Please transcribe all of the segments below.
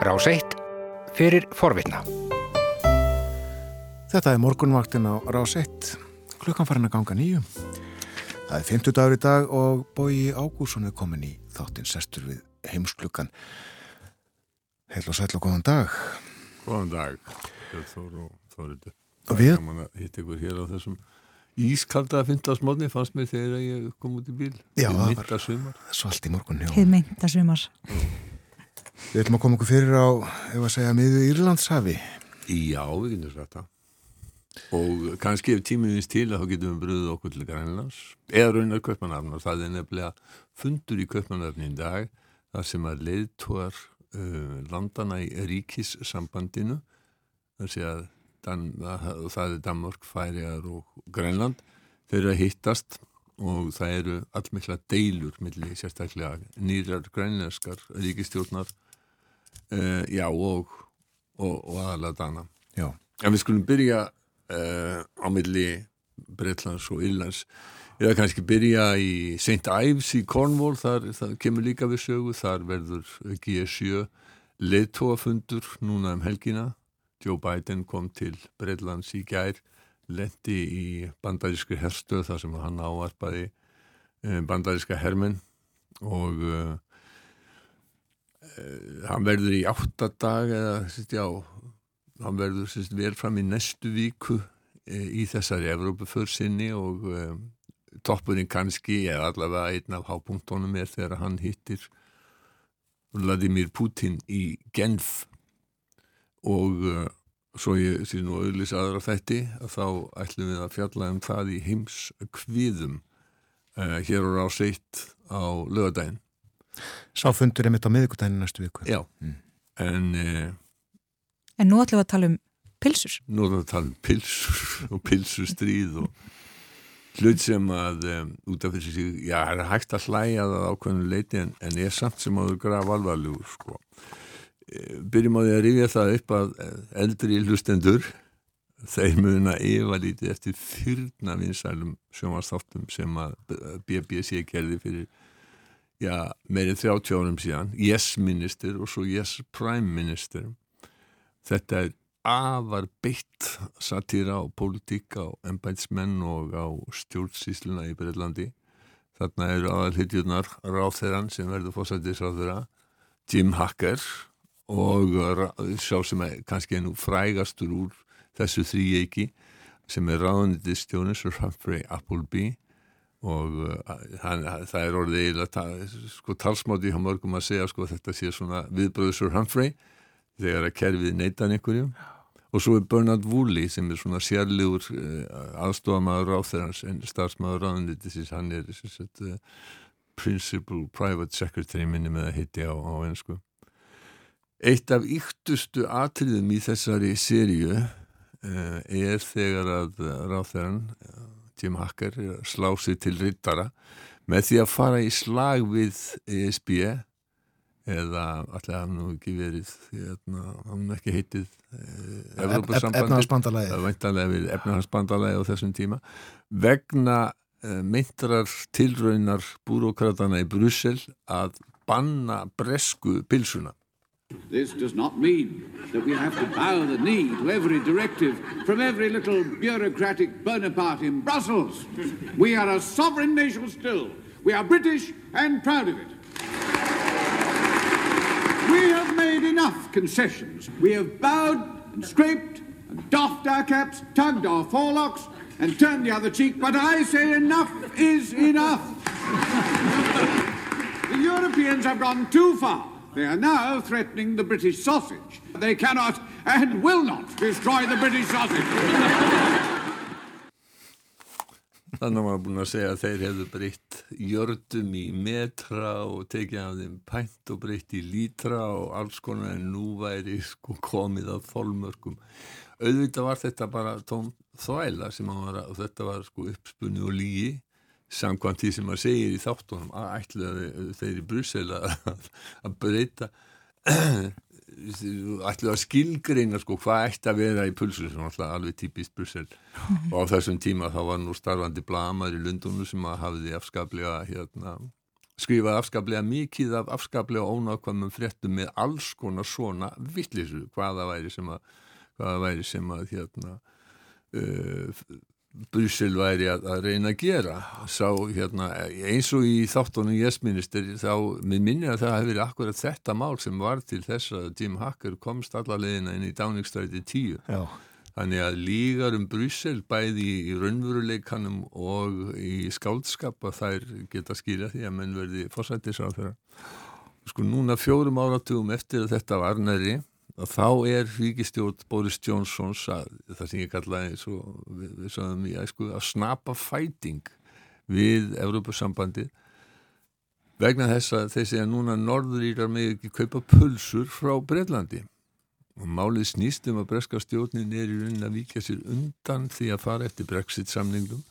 Rás 1 fyrir forvitna. Þetta er morgunvaktin á Rás 1, klukkan farin að ganga nýju. Það er 50 dagur í dag og Bói Ágússon er komin í þáttinn sestur við heimsklukkan. Heil og sæl og góðan dag. Góðan dag, Þór og Þóriður. Og við- Gaman að hitta ykkur hér á þessum ískalda að fynda smóðni fannst mér þegar ég kom út í bíl. Já, það var- allt í morgun, já. Hið meinta sumar. Við ætlum að koma okkur fyrir á, ef að segja, miðu Írlandshafi. Já, við getum sagt það. Og kannski ef tímiðins til að þá getum við bröðuð okkur til Grænlands eða raunar Kaupmannafn og það er nefnilega fundur í Kaupmannafn í dag þar sem að leiðtóar uh, landana í ríkissambandinu þar sé að Dan, að, það er Danmörk, Færiðar og Grænland þeir eru að hittast og það eru allmikla deilur milli sérstaklega nýrar grænlenskar ríkistjórnar uh, já og, og, og aðalega Dana Já. En við skulum byrja uh, á milli Breitlands og Írlands eða kannski byrja í St. Ives í Cornwall, þar, þar kemur líka við sögu, þar verður G7 leðtóafundur núna um helgina. Joe Biden kom til Breitlands í gær, lendi í bandarískri herstöð þar sem hann ávarpaði uh, bandaríska hermenn og uh, hann verður í áttadag eða, sérst, já, hann verður sérst, vel fram í næstu víku e, í þessari Evrópuför sinni og e, toppurinn kannski eða allavega einn af hápunktónum er þegar hann hittir Vladimir Putin í Genf. Og e, svo ég sé nú auðlis aðra þætti að þá ætlum við að fjalla um það í heims kviðum e, hér á ráseitt á lögadaginn Sá fundur er mitt á miðvikudaginn næstu viku. Já, en e, En nú ætlum við að tala um pilsur. nú erum við að tala um pilsur og pilsustríð og hlut sem að um, út af þessi, já, það er hægt að hlæja það ákveðinu leiti en, en er samt sem áður graf alvarlegur, sko. E, Byrjum á því að rifja það upp að eh, eldri hlustendur, þeir muna yfa lítið eftir fyrna vinsælum sjónvastáttum sem að BBC gerði fyrir, já, meirinn 30 árum síðan, Yes Minister og svo Yes Prime Minister. Þetta er afar beitt satýra á pólitíka og embætsmenn og á stjórnsýsluna í Breitlandi. Þarna eru aðalhitjurnar ráþeran sem verður fósættisráþera, Jim Hacker og sá sem er kannski nú frægastur úr þessu þrýjeiki sem er ráðnitistjóni Sir Humphrey Appleby og uh, hann, það er orðið sko, talsmáti hjá mörgum að segja sko, þetta sé svona viðbröður Sir Humphrey þegar að kerfið neytan einhverjum og svo er Bernard Woolley sem er svona sérlegur uh, aðstofamaður ráþeirans en starfsmaður ráðunitisins hann er sagt, uh, Principal Private Secretary minni með að hitti á, á ennsku Eitt af yktustu atriðum í þessari seríu uh, er þegar að ráþeiran Jim Hacker er slá sig til rittara með því að fara í slag við ESB eða allir hafði nú ekki verið hann nú ekki heitið eh, við efnahansbandalagi á þessum tíma. Vegna uh, myndrar tilraunar búrókratana í Brussel að banna bresku pilsuna. This does not mean that we have to bow the knee to every directive from every little bureaucratic Bonaparte in Brussels. We are a sovereign nation still. We are British and proud of it. We have made enough concessions. We have bowed and scraped and doffed our caps, tugged our forelocks, and turned the other cheek. But I say enough is enough. The Europeans have gone too far. They are now threatening the British sausage. They cannot and will not destroy the British sausage. Þannig að maður búin að segja að þeir hefðu breytt jördum í metra og tekið af þeim pænt og breytt í lítra og alls konar en nú væri sko komið að þolmörkum. Auðvitað var þetta bara tóm þvæla sem að var, og þetta var sko uppspunni og lígi samkvæmt því sem maður segir í þáttunum að ætlaði þeir í Brussel að, að breyta ætlaði að skilgreina sko hvað ætti að vera í pulsu sem alltaf alveg típist Brussel. Og á þessum tíma þá var nú starfandi blamar í Lundunum sem að hafiði afskaplega hérna skrifaði afskaplega mikið af afskaplega ónákvæmum fréttum með alls konar svona vittlisu hvaða væri sem að hvaða væri sem að hérna uh, Bryssel væri að, að reyna að gera. Sá hérna eins og í þáttunum jæsminister þá með minni að það hefði verið akkurat þetta mál sem var til þess að Jim Hacker komst allarleginna inn í Downingstræti 10 Já. þannig að lígar um Bryssel bæði í raunveruleikanum og í skáldskap að þær geta skýra því að menn verði fórsættisráð þeirra sko núna fjórum áratugum eftir að þetta var næri þá er ríkistjórn Boris Johnsons að, það sem ég kallaði eins og við, við sagðum í æsku að snapa fæting við Evrópusambandi vegna þess að þessi að núna norðurírar með ekki kaupa pulsur frá Breitlandi og málið snýst um að breska stjórnin er í raunin að vika sér undan því að fara eftir Brexit samningum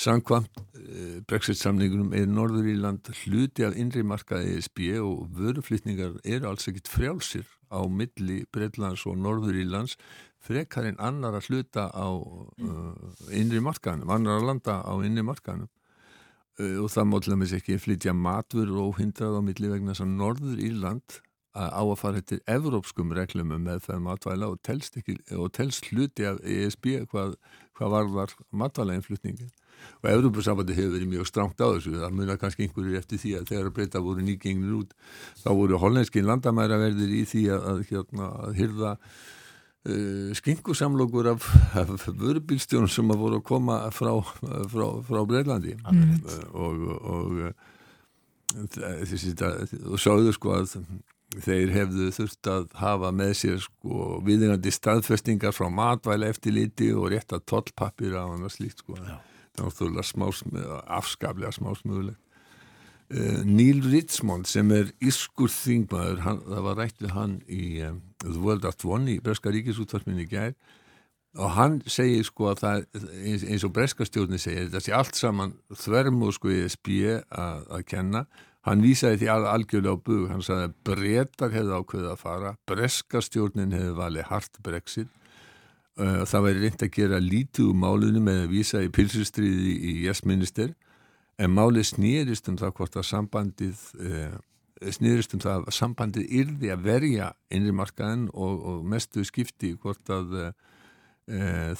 Sankvamt eh, Brexit-samningunum er Norðuríland hluti af innri markaði ESB og vöruflýtningar eru alls ekkit frjálsir á milli Breitlands og Norðurílands frekar en annar að hluta á uh, innri markaðanum, annar að landa á innri markaðanum uh, og það mótlega með sér ekki flytja matvur og hindrað á milli vegna að Norðuríland á að fara eftir evrópskum reglum með það matvæla og telst, ekki, og telst hluti af ESB hvað, hvað var var matvælainflutningin og Európa-sambandi hefur verið mjög stránt á þessu. Það munar kannski einhverju eftir því að þegar að breyta voru nýgengnir út þá voru hollenskin landamæraverðir í því að, að, hérna, að hyrða uh, skingusamlokur af, af vörubílstjónum sem að voru að koma frá, frá, frá Breilandi mm. og, og, þessi, og sáðu sko að þeir hefðu þurft að hafa með sér sko viðingandi staðfestingar frá matvæla eftir liti og rétt að tollpappir á hann og slíkt sko. Já náttúrulega smásmöð, afskaplega smásmöðulegt. Uh, Neil Richmond sem er ískur þingmaður, hann, það var rætt við hann í um, The World at One í Breska ríkisútvartminni gær. Og hann segir sko að það eins, eins og Breska stjórni segir þetta sé allt saman þvermu sko í SB að, kenna. Hann vísaði því al, algjörlega á bug. Hann sagði að breytar hefði ákveðið að fara Breska stjórnin hefði valið hart Brexit það væri reynd að gera lítið úr málunum með að vísa í pilsustriði í jæstminister en málið snýrist um það hvort að sambandið uh, snýrist um það að sambandið yrði að verja innrimarkaðin og, og mestu skipti hvort að uh,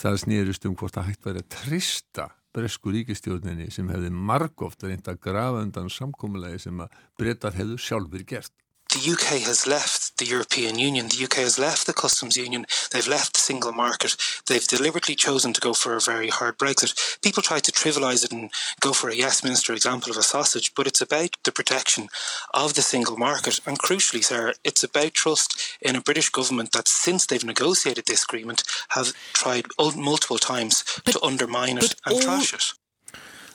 það snýrist um hvort að hægt væri að trista bresku ríkistjórninni sem hefði margóft reynd að grafa undan samkómulegi sem að breytar hefðu sjálfur gert. The UK has left the European Union, the UK has left the customs union, they've left the single market, they've deliberately chosen to go for a very hard Brexit. People try to trivialise it and go for a yes minister example of a sausage, but it's about the protection of the single market. And crucially, sir, it's about trust in a British government that since they've negotiated this agreement have tried multiple times but, to undermine it and all... trash it.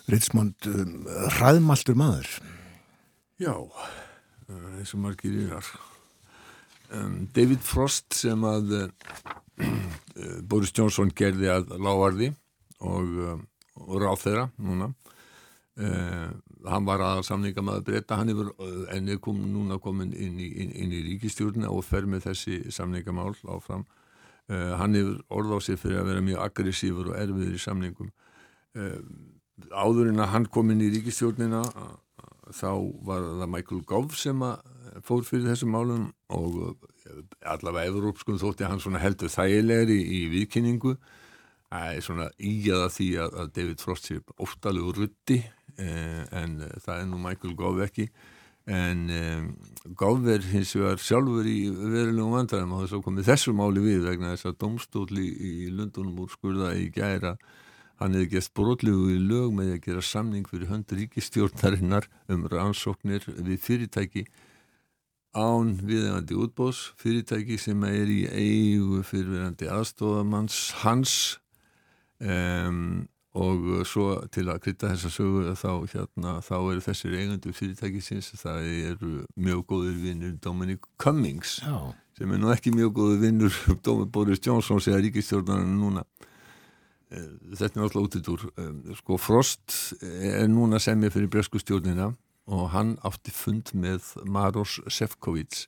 Richmond, um, hraðmaltur maður. Já. Eh, eins og margir yðar um, David Frost sem að uh, Boris Johnson gerði að lágarði og, uh, og ráð þeirra núna. Uh, hann var að samninga með að breyta hann er ennið kom, núna komin inn í, inn, inn í ríkistjórna og fer með þessi samningamál áfram. Hann hefur orð á sig fyrir að vera mjög aggressífur og erfiður í samningum. Áður en að hann kom inn í ríkistjórnina þá var það Michael Gove sem fór fyrir þessum málum og eh, allavega Evrópskum þótti hann svona heldur þægilegri í, í viðkynningu. Er svona ígjaða því að, að David Frost sé óttalegu rutti eh, en það er nú Michael Gove ekki. En eh, Gove er hins vegar sjálfur í verulegum vandræðum og þess að komið þessu máli við vegna þess að domstóli í Lundunum úr skurða í gæra. Hann hefði gert brotlegu í lög með að gera samning fyrir hönd ríkistjórnarinnar um rannsóknir við fyrirtæki án viðegandi útbós, fyrirtæki sem er í eigu fyrirverandi aðstofamanns hans um, og svo til að krytta þessa sögu þá, hérna, þá eru þessir eigandu fyrirtæki sinns, það eru mjög góður vinnur Dominic Cummings Já. sem er nú ekki mjög góður vinnur Boris Johnson sem er ríkistjórnarinn núna Eh, þetta er náttúrulega út í dúr sko Frost er núna semja fyrir breskustjórnina og hann átti fund með Maros Sefcovic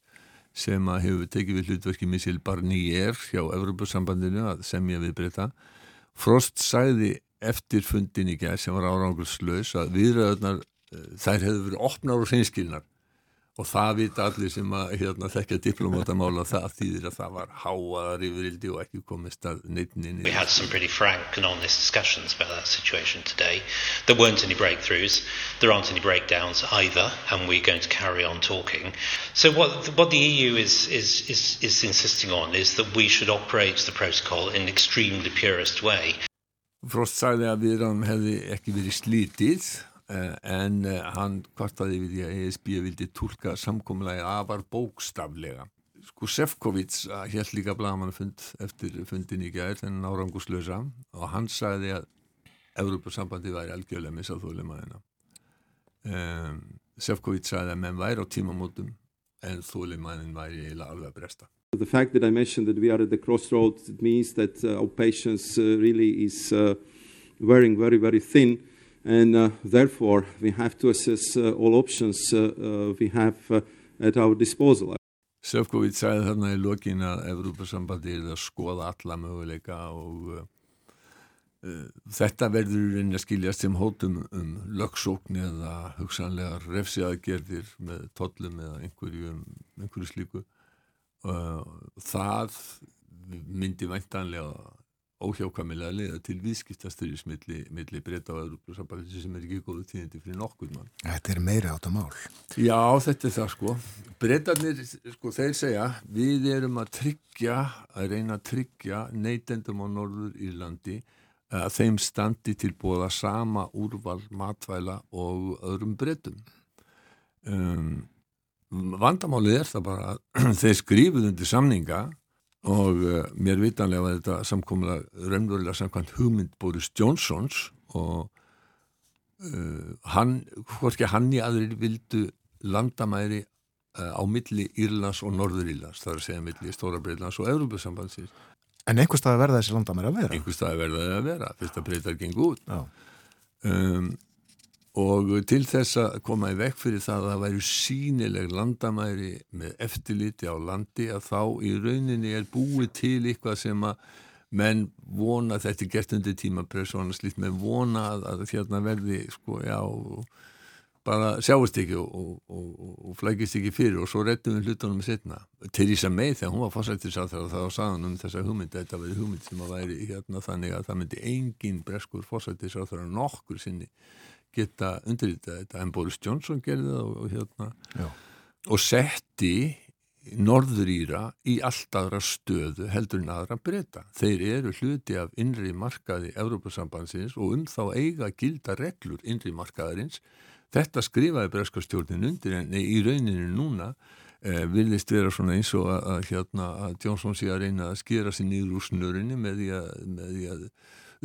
sem að hefur tekið við hlutverki Missil Barnier hjá Evropasambandinu að semja við breyta Frost sæði eftir fundin í gæð sem var árangurslaus að viðræðunar uh, þær hefðu verið opnar og hreinskilnar og það vita allir sem að hérna, þekkja diplomátamála það þýðir að það var háaðar yfirildi og ekki komist að neittninni. We had some pretty frank and honest discussions about that situation today. There weren't any breakthroughs. There aren't any breakdowns either, and we're going to carry on talking. So what what the EU is is is, is insisting on is that we should operate the protocol in an extremely purist way. Frost sagði að viðræðum hefði ekki verið slítið Eh, en eh, hann kvartaði við því að ESB vildi tólka samkomlaði afar bókstaflega. Sko Sefcovic held líka blagamannafund eftir fundin í gæðir þennan áranguslösa og hann sagði að Európa-sambandi væri algjörlega missað þólimaðina um, Sefcovic sagði að menn væri á tímamótum en þólimaðin væri eiginlega alveg að bresta. The fact that I mentioned that we are at the crossroads means that uh, our patience uh, really is uh, wearing very very thin and uh, therefore we have to assess uh, all options uh, we have at our disposal. Sefcovic sagði þarna í lokin að Evrópa-sambandi er að skoða alla möguleika og uh, þetta verður reyni að skiljast sem hótum um lögsókn eða hugsanlega refsiaðgerðir með tollum eða einhverju, einhverju slíku. Uh, það myndi væntanlega óhjákamilega leiða til viðskiptasturis milli, milli breyta á Európa-sambandi sem er ekki góðu tíðindi fyrir nokkur mann. Þetta er meira átt að mál. Já, þetta er það sko. Breytarnir, sko, þeir segja við erum að tryggja, að reyna að tryggja neytendum á Norður Írlandi að þeim standi til bóða sama úrval matvæla og öðrum breytum. Um, vandamálið er það bara að þeir skrifuð undir samninga og uh, mér vitanlega var þetta samkomla raunverulega samkvæmt hugmynd Boris Johnsons og uh, hann, hvorki hann í aðrir vildu landamæri uh, á milli Írlands og Norður Írlands, það er að segja milli Stóra Breitlands og Európa-sambandsins. En einhver stað verða þessi landamæri að vera? Einhver stað verða það að vera, fyrst að breytar gengur út. Um, og til þess að koma í vekk fyrir það að það væri sínileg landamæri með eftirliti á landi að þá í rauninni er búið til eitthvað sem að menn vona, þetta er gert undir tímapress og annars lít með vona að, að hérna verði sko já bara sjáist ekki og, og, og, og flækist ekki fyrir og svo rettum við hlutunum setna. Theresa May þegar hún var það var sagan um þessa hugmynd þetta verið hugmynd sem að væri hérna þannig að það myndi engin breskur fórsættisað þegar nokkur sinni geta undirritað þetta en Boris Johnson gerði það og, og hérna Já. og setti Norður Íra í allt aðra stöðu heldur en aðra breyta. Þeir eru hluti af innri markaði Európa-sambandsins og um þá eiga gilda reglur innri markaðarins. Þetta skrifaði breskastjórnin undir en í rauninu núna eh, vilist vera svona eins og að, að, hérna, að Johnson sé að reyna að skera sér nýður úr snurinu með því að, með því að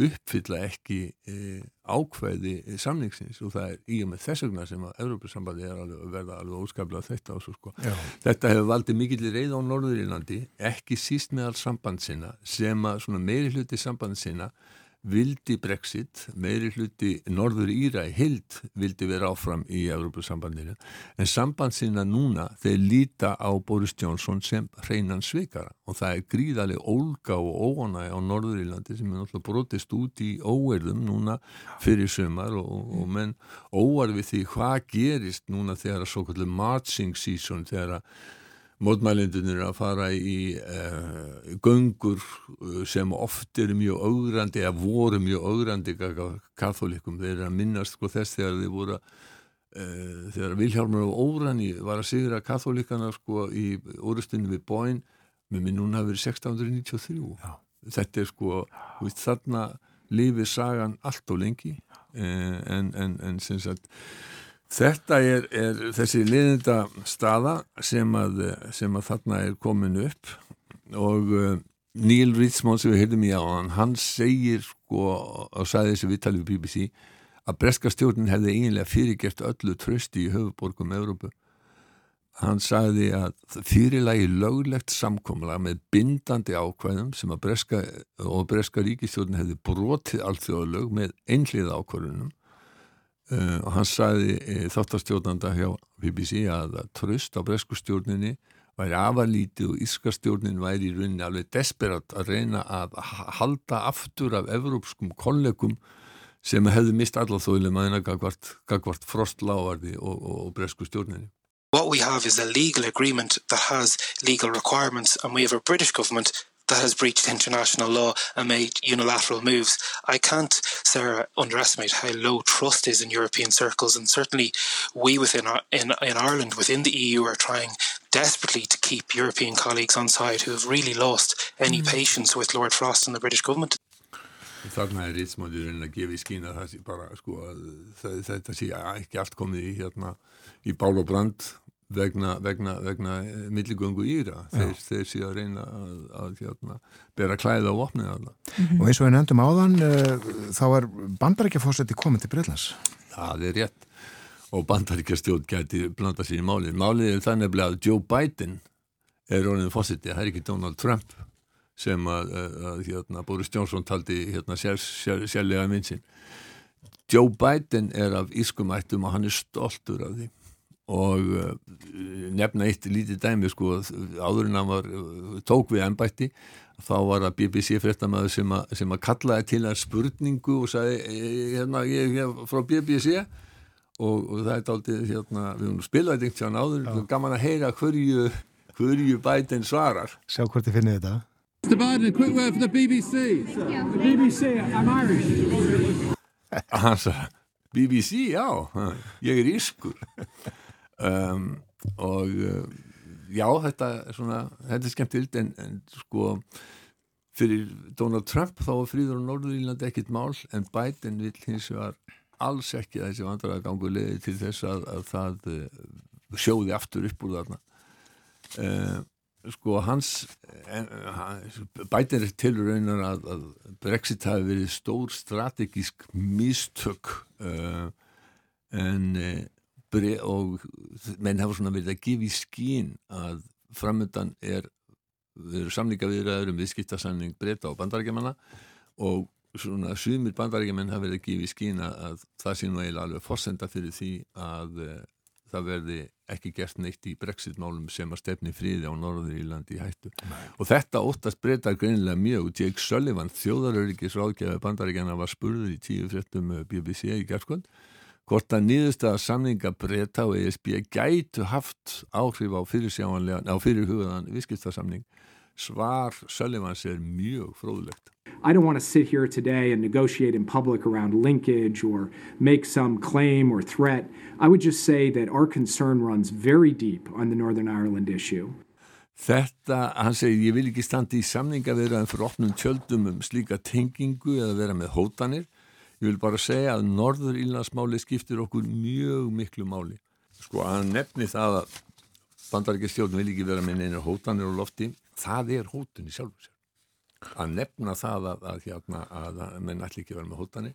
uppfylla ekki e, ákveði samningsins og það er í og með þess vegna sem að Európa-sambandi er alveg, verða alveg óskaplega þetta og svo sko. Þetta hefur valdið mikill reyð á Norðurílandi, ekki síst með all sambandsina sem að meiri hluti sambandsina vildi Brexit, meiri hluti Norður Íra í hild vildi vera áfram í Európa-sambandinu en sambandsina núna þeir líta á Boris Johnson sem hreinan svikara. Og það er gríðarlega ólga og óanæg á Norður Írlandi sem er náttúrulega brotist út í óerðum núna fyrir sömar og, og menn óar við því hvað gerist núna þegar að svo kallið marching season þegar að mótmælindunir að fara í uh, göngur eh, sem oft eru mjög augrandi eða voru mjög augrandi katholikum, þeir eru að minnast sko, þess þegar þeir voru uh, þegar Vilhjálmur og Órani var að sigra katholikana sko, í orðstunni við bóin með minn núna verið 1693 Já. þetta er sko veist, þarna lifið sagan allt á lengi en, en, en sem sagt Þetta er, er þessi liðinda staða sem að, sem að þarna er komin upp og uh, Neil Ritzmond sem við heyrðum í á hann, hann segir sko og sagði þessi viðtalið við BBC að breska stjórnin hefði eiginlega fyrirgert öllu trösti í höfuborgum Európu. Hann sagði að fyrirlagi löglegt samkomla með bindandi ákvæðum sem að breska og breska ríkistjórnin hefði brotið allþjóðalög með einhlið ákvæðunum Uh, og hann sagði e, þáttastjórnanda hjá BBC að, tröst á breskustjórninni væri afalítið og ískastjórnin væri í rauninni alveg desperat að reyna að halda aftur af evrópskum kollegum sem hefði mist allarþóðileg maðurna gagvart, frostlávarði og, og, og bresku stjórninni. What we have is a legal agreement that has legal requirements, and we have a British government that has breached international law and made unilateral moves. I can't, Sarah, underestimate how low trust is in European circles, and certainly we within in, in Ireland, within the EU, are trying desperately to keep European colleagues on side who have really lost any mm. patience with Lord Frost and the British government. Þarna er rýtsmóðurinn að gefa í skína það sé bara sko að þetta sé ekki allt komið í hérna í bál og brand vegna, vegna, vegna eh, milligöngu íra þeir, þeir sé að reyna að, að hérna, bera klæða á vopnið alla. Mm -hmm. Og eins og við nefndum áðan uh, þá er bandarækjafósetti komið til Breitlands. Það er rétt og bandaríkjastjórn gæti blanda sér í málið. Málið er þannig að Joe Biden er orðin fósetti, það er ekki Donald Trump sem að, að hérna, Boris Johnson taldi hérna, sér, sér, sérlega minnsinn. Joe Biden er af ískumættum og hann er stoltur af því og uh, nefna eitt lítið dæmi sko áður en hann var uh, tók við ennbætti þá var það BBC fréttamaður sem, sem að kallaði til að spurningu og sagði hérna ég er frá BBC og, og það er aldrei hérna við höfum spilaði einhvern veginn áður Já. gaman að heyra hverju hverju bætinn svarar. Sjá hvort þið finnir þetta. Mr. Biden, a quick word for the BBC The BBC, I'm Irish. Hann sagði BBC, já, ég er ískur um, og uh, já, þetta er svona þetta er skemmtild en, en sko fyrir Donald Trump þá var fríður á Norðurílandi ekkit mál en Biden vil hins vegar alls ekki þessi vandraða gangu leiði til þess að, að það uh, sjóði aftur upp úr þarna. Uh, sko hans en, Biden er til raunar að, að Brexit hafi verið stór strategísk místök uh, en og menn hafa svona verið að gefa í skín að framöndan er, samlinga viðræður um viðskiptasamling breyta á bandarækjumanna og svona sumir bandarækjumenn hafa verið að gefa í skín að það sé nú eiginlega alveg fórsenda fyrir því að e, það verði ekki gert neitt í brexit-málum sem að stefni fríði á Norður Írlandi í hættu. Nei. og þetta óttast breytar greinilega mjög. Jake Sullivan, þjóðaröryggis ráðgjafi bandarækjana var spurður í tíu fréttum BBC í gerðskvöld hvort að nýðustaða samninga breyta og ESB gætu haft áhrif á á fyrirhugaðan viðskiptarsamning svar Söllivans er mjög fróðlegt. I don't want to sit here today and negotiate in public around linkage or make some claim or threat. I would just say that our concern runs very deep on the Northern Ireland issue. Þetta, hann segir, ég vil ekki standa í samninga vera en fyrir opnum tjöldum um slíka tengingu eða vera með hótanir Ég vil bara segja að Norður Ílandsmáli skiptir okkur mjög miklu máli. Sko að nefni það að bandarækistjórn vil ekki vera með neina hótanir og lofti, það er hótun í sjálfu sér. Að nefna það að, að, hérna, að, að menn ætli ekki vera með hótanir,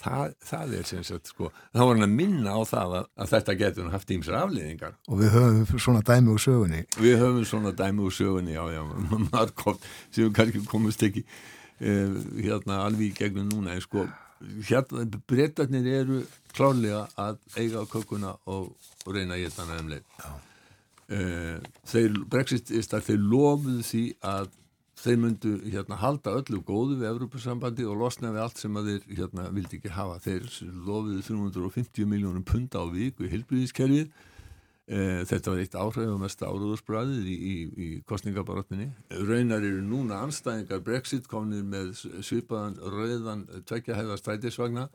það, það er sem sagt sko, þá var hann að minna á það að þetta getur haft ímsar afliðingar. Og við höfum svona dæmi úr sögunni. Við höfum svona dæmi úr sögunni, já, já, margótt sem við kannski komumst ekki eh, hérna alveg í gegnum núna, en sko hérna, breytarnir eru klárlega að eiga á kökuna og, og reyna að geta hana um leið. Uh, þeir brexitista þeir lofuðu því að þeir myndu hérna halda öllu góðu við Evrópussambandi og losna við allt sem að þeir hérna vildi ekki hafa. Þeir lofuðu 350 miljónum punta á viku í helbriðiskerfið þetta var eitt áhrifumesta áruðursbræðið í, í, í kostningabaratninni. Raunar eru núna anstæðingar Brexit komnir með svipaðan rauðan tveikjahæða strætisvagna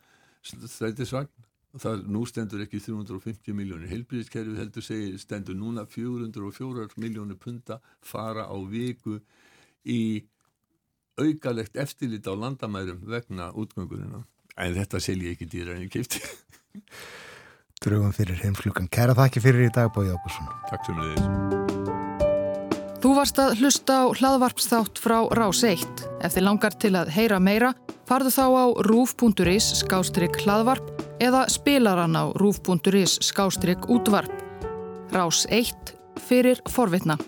strætisvagn. Það nú stendur ekki 350 miljónir. Helbriðiskerfið heldur segir stendur núna 404 miljónir punta fara á viku í aukalegt eftirlit á landamærum vegna útgöngurina. En þetta selji ekki dýra en ég keipti. drögum fyrir heimslukan. Kæra þakki fyrir í dag, Bói Ágursson. Takk sem leiðis. Þú varst að hlusta á hlaðvarpsþátt frá Rás 1. Ef þið langar til að heyra meira, farðu þá á rúf.is skástrygg hlaðvarp eða spilaran á rúf.is skástrygg útvarp. Rás 1 fyrir forvitna.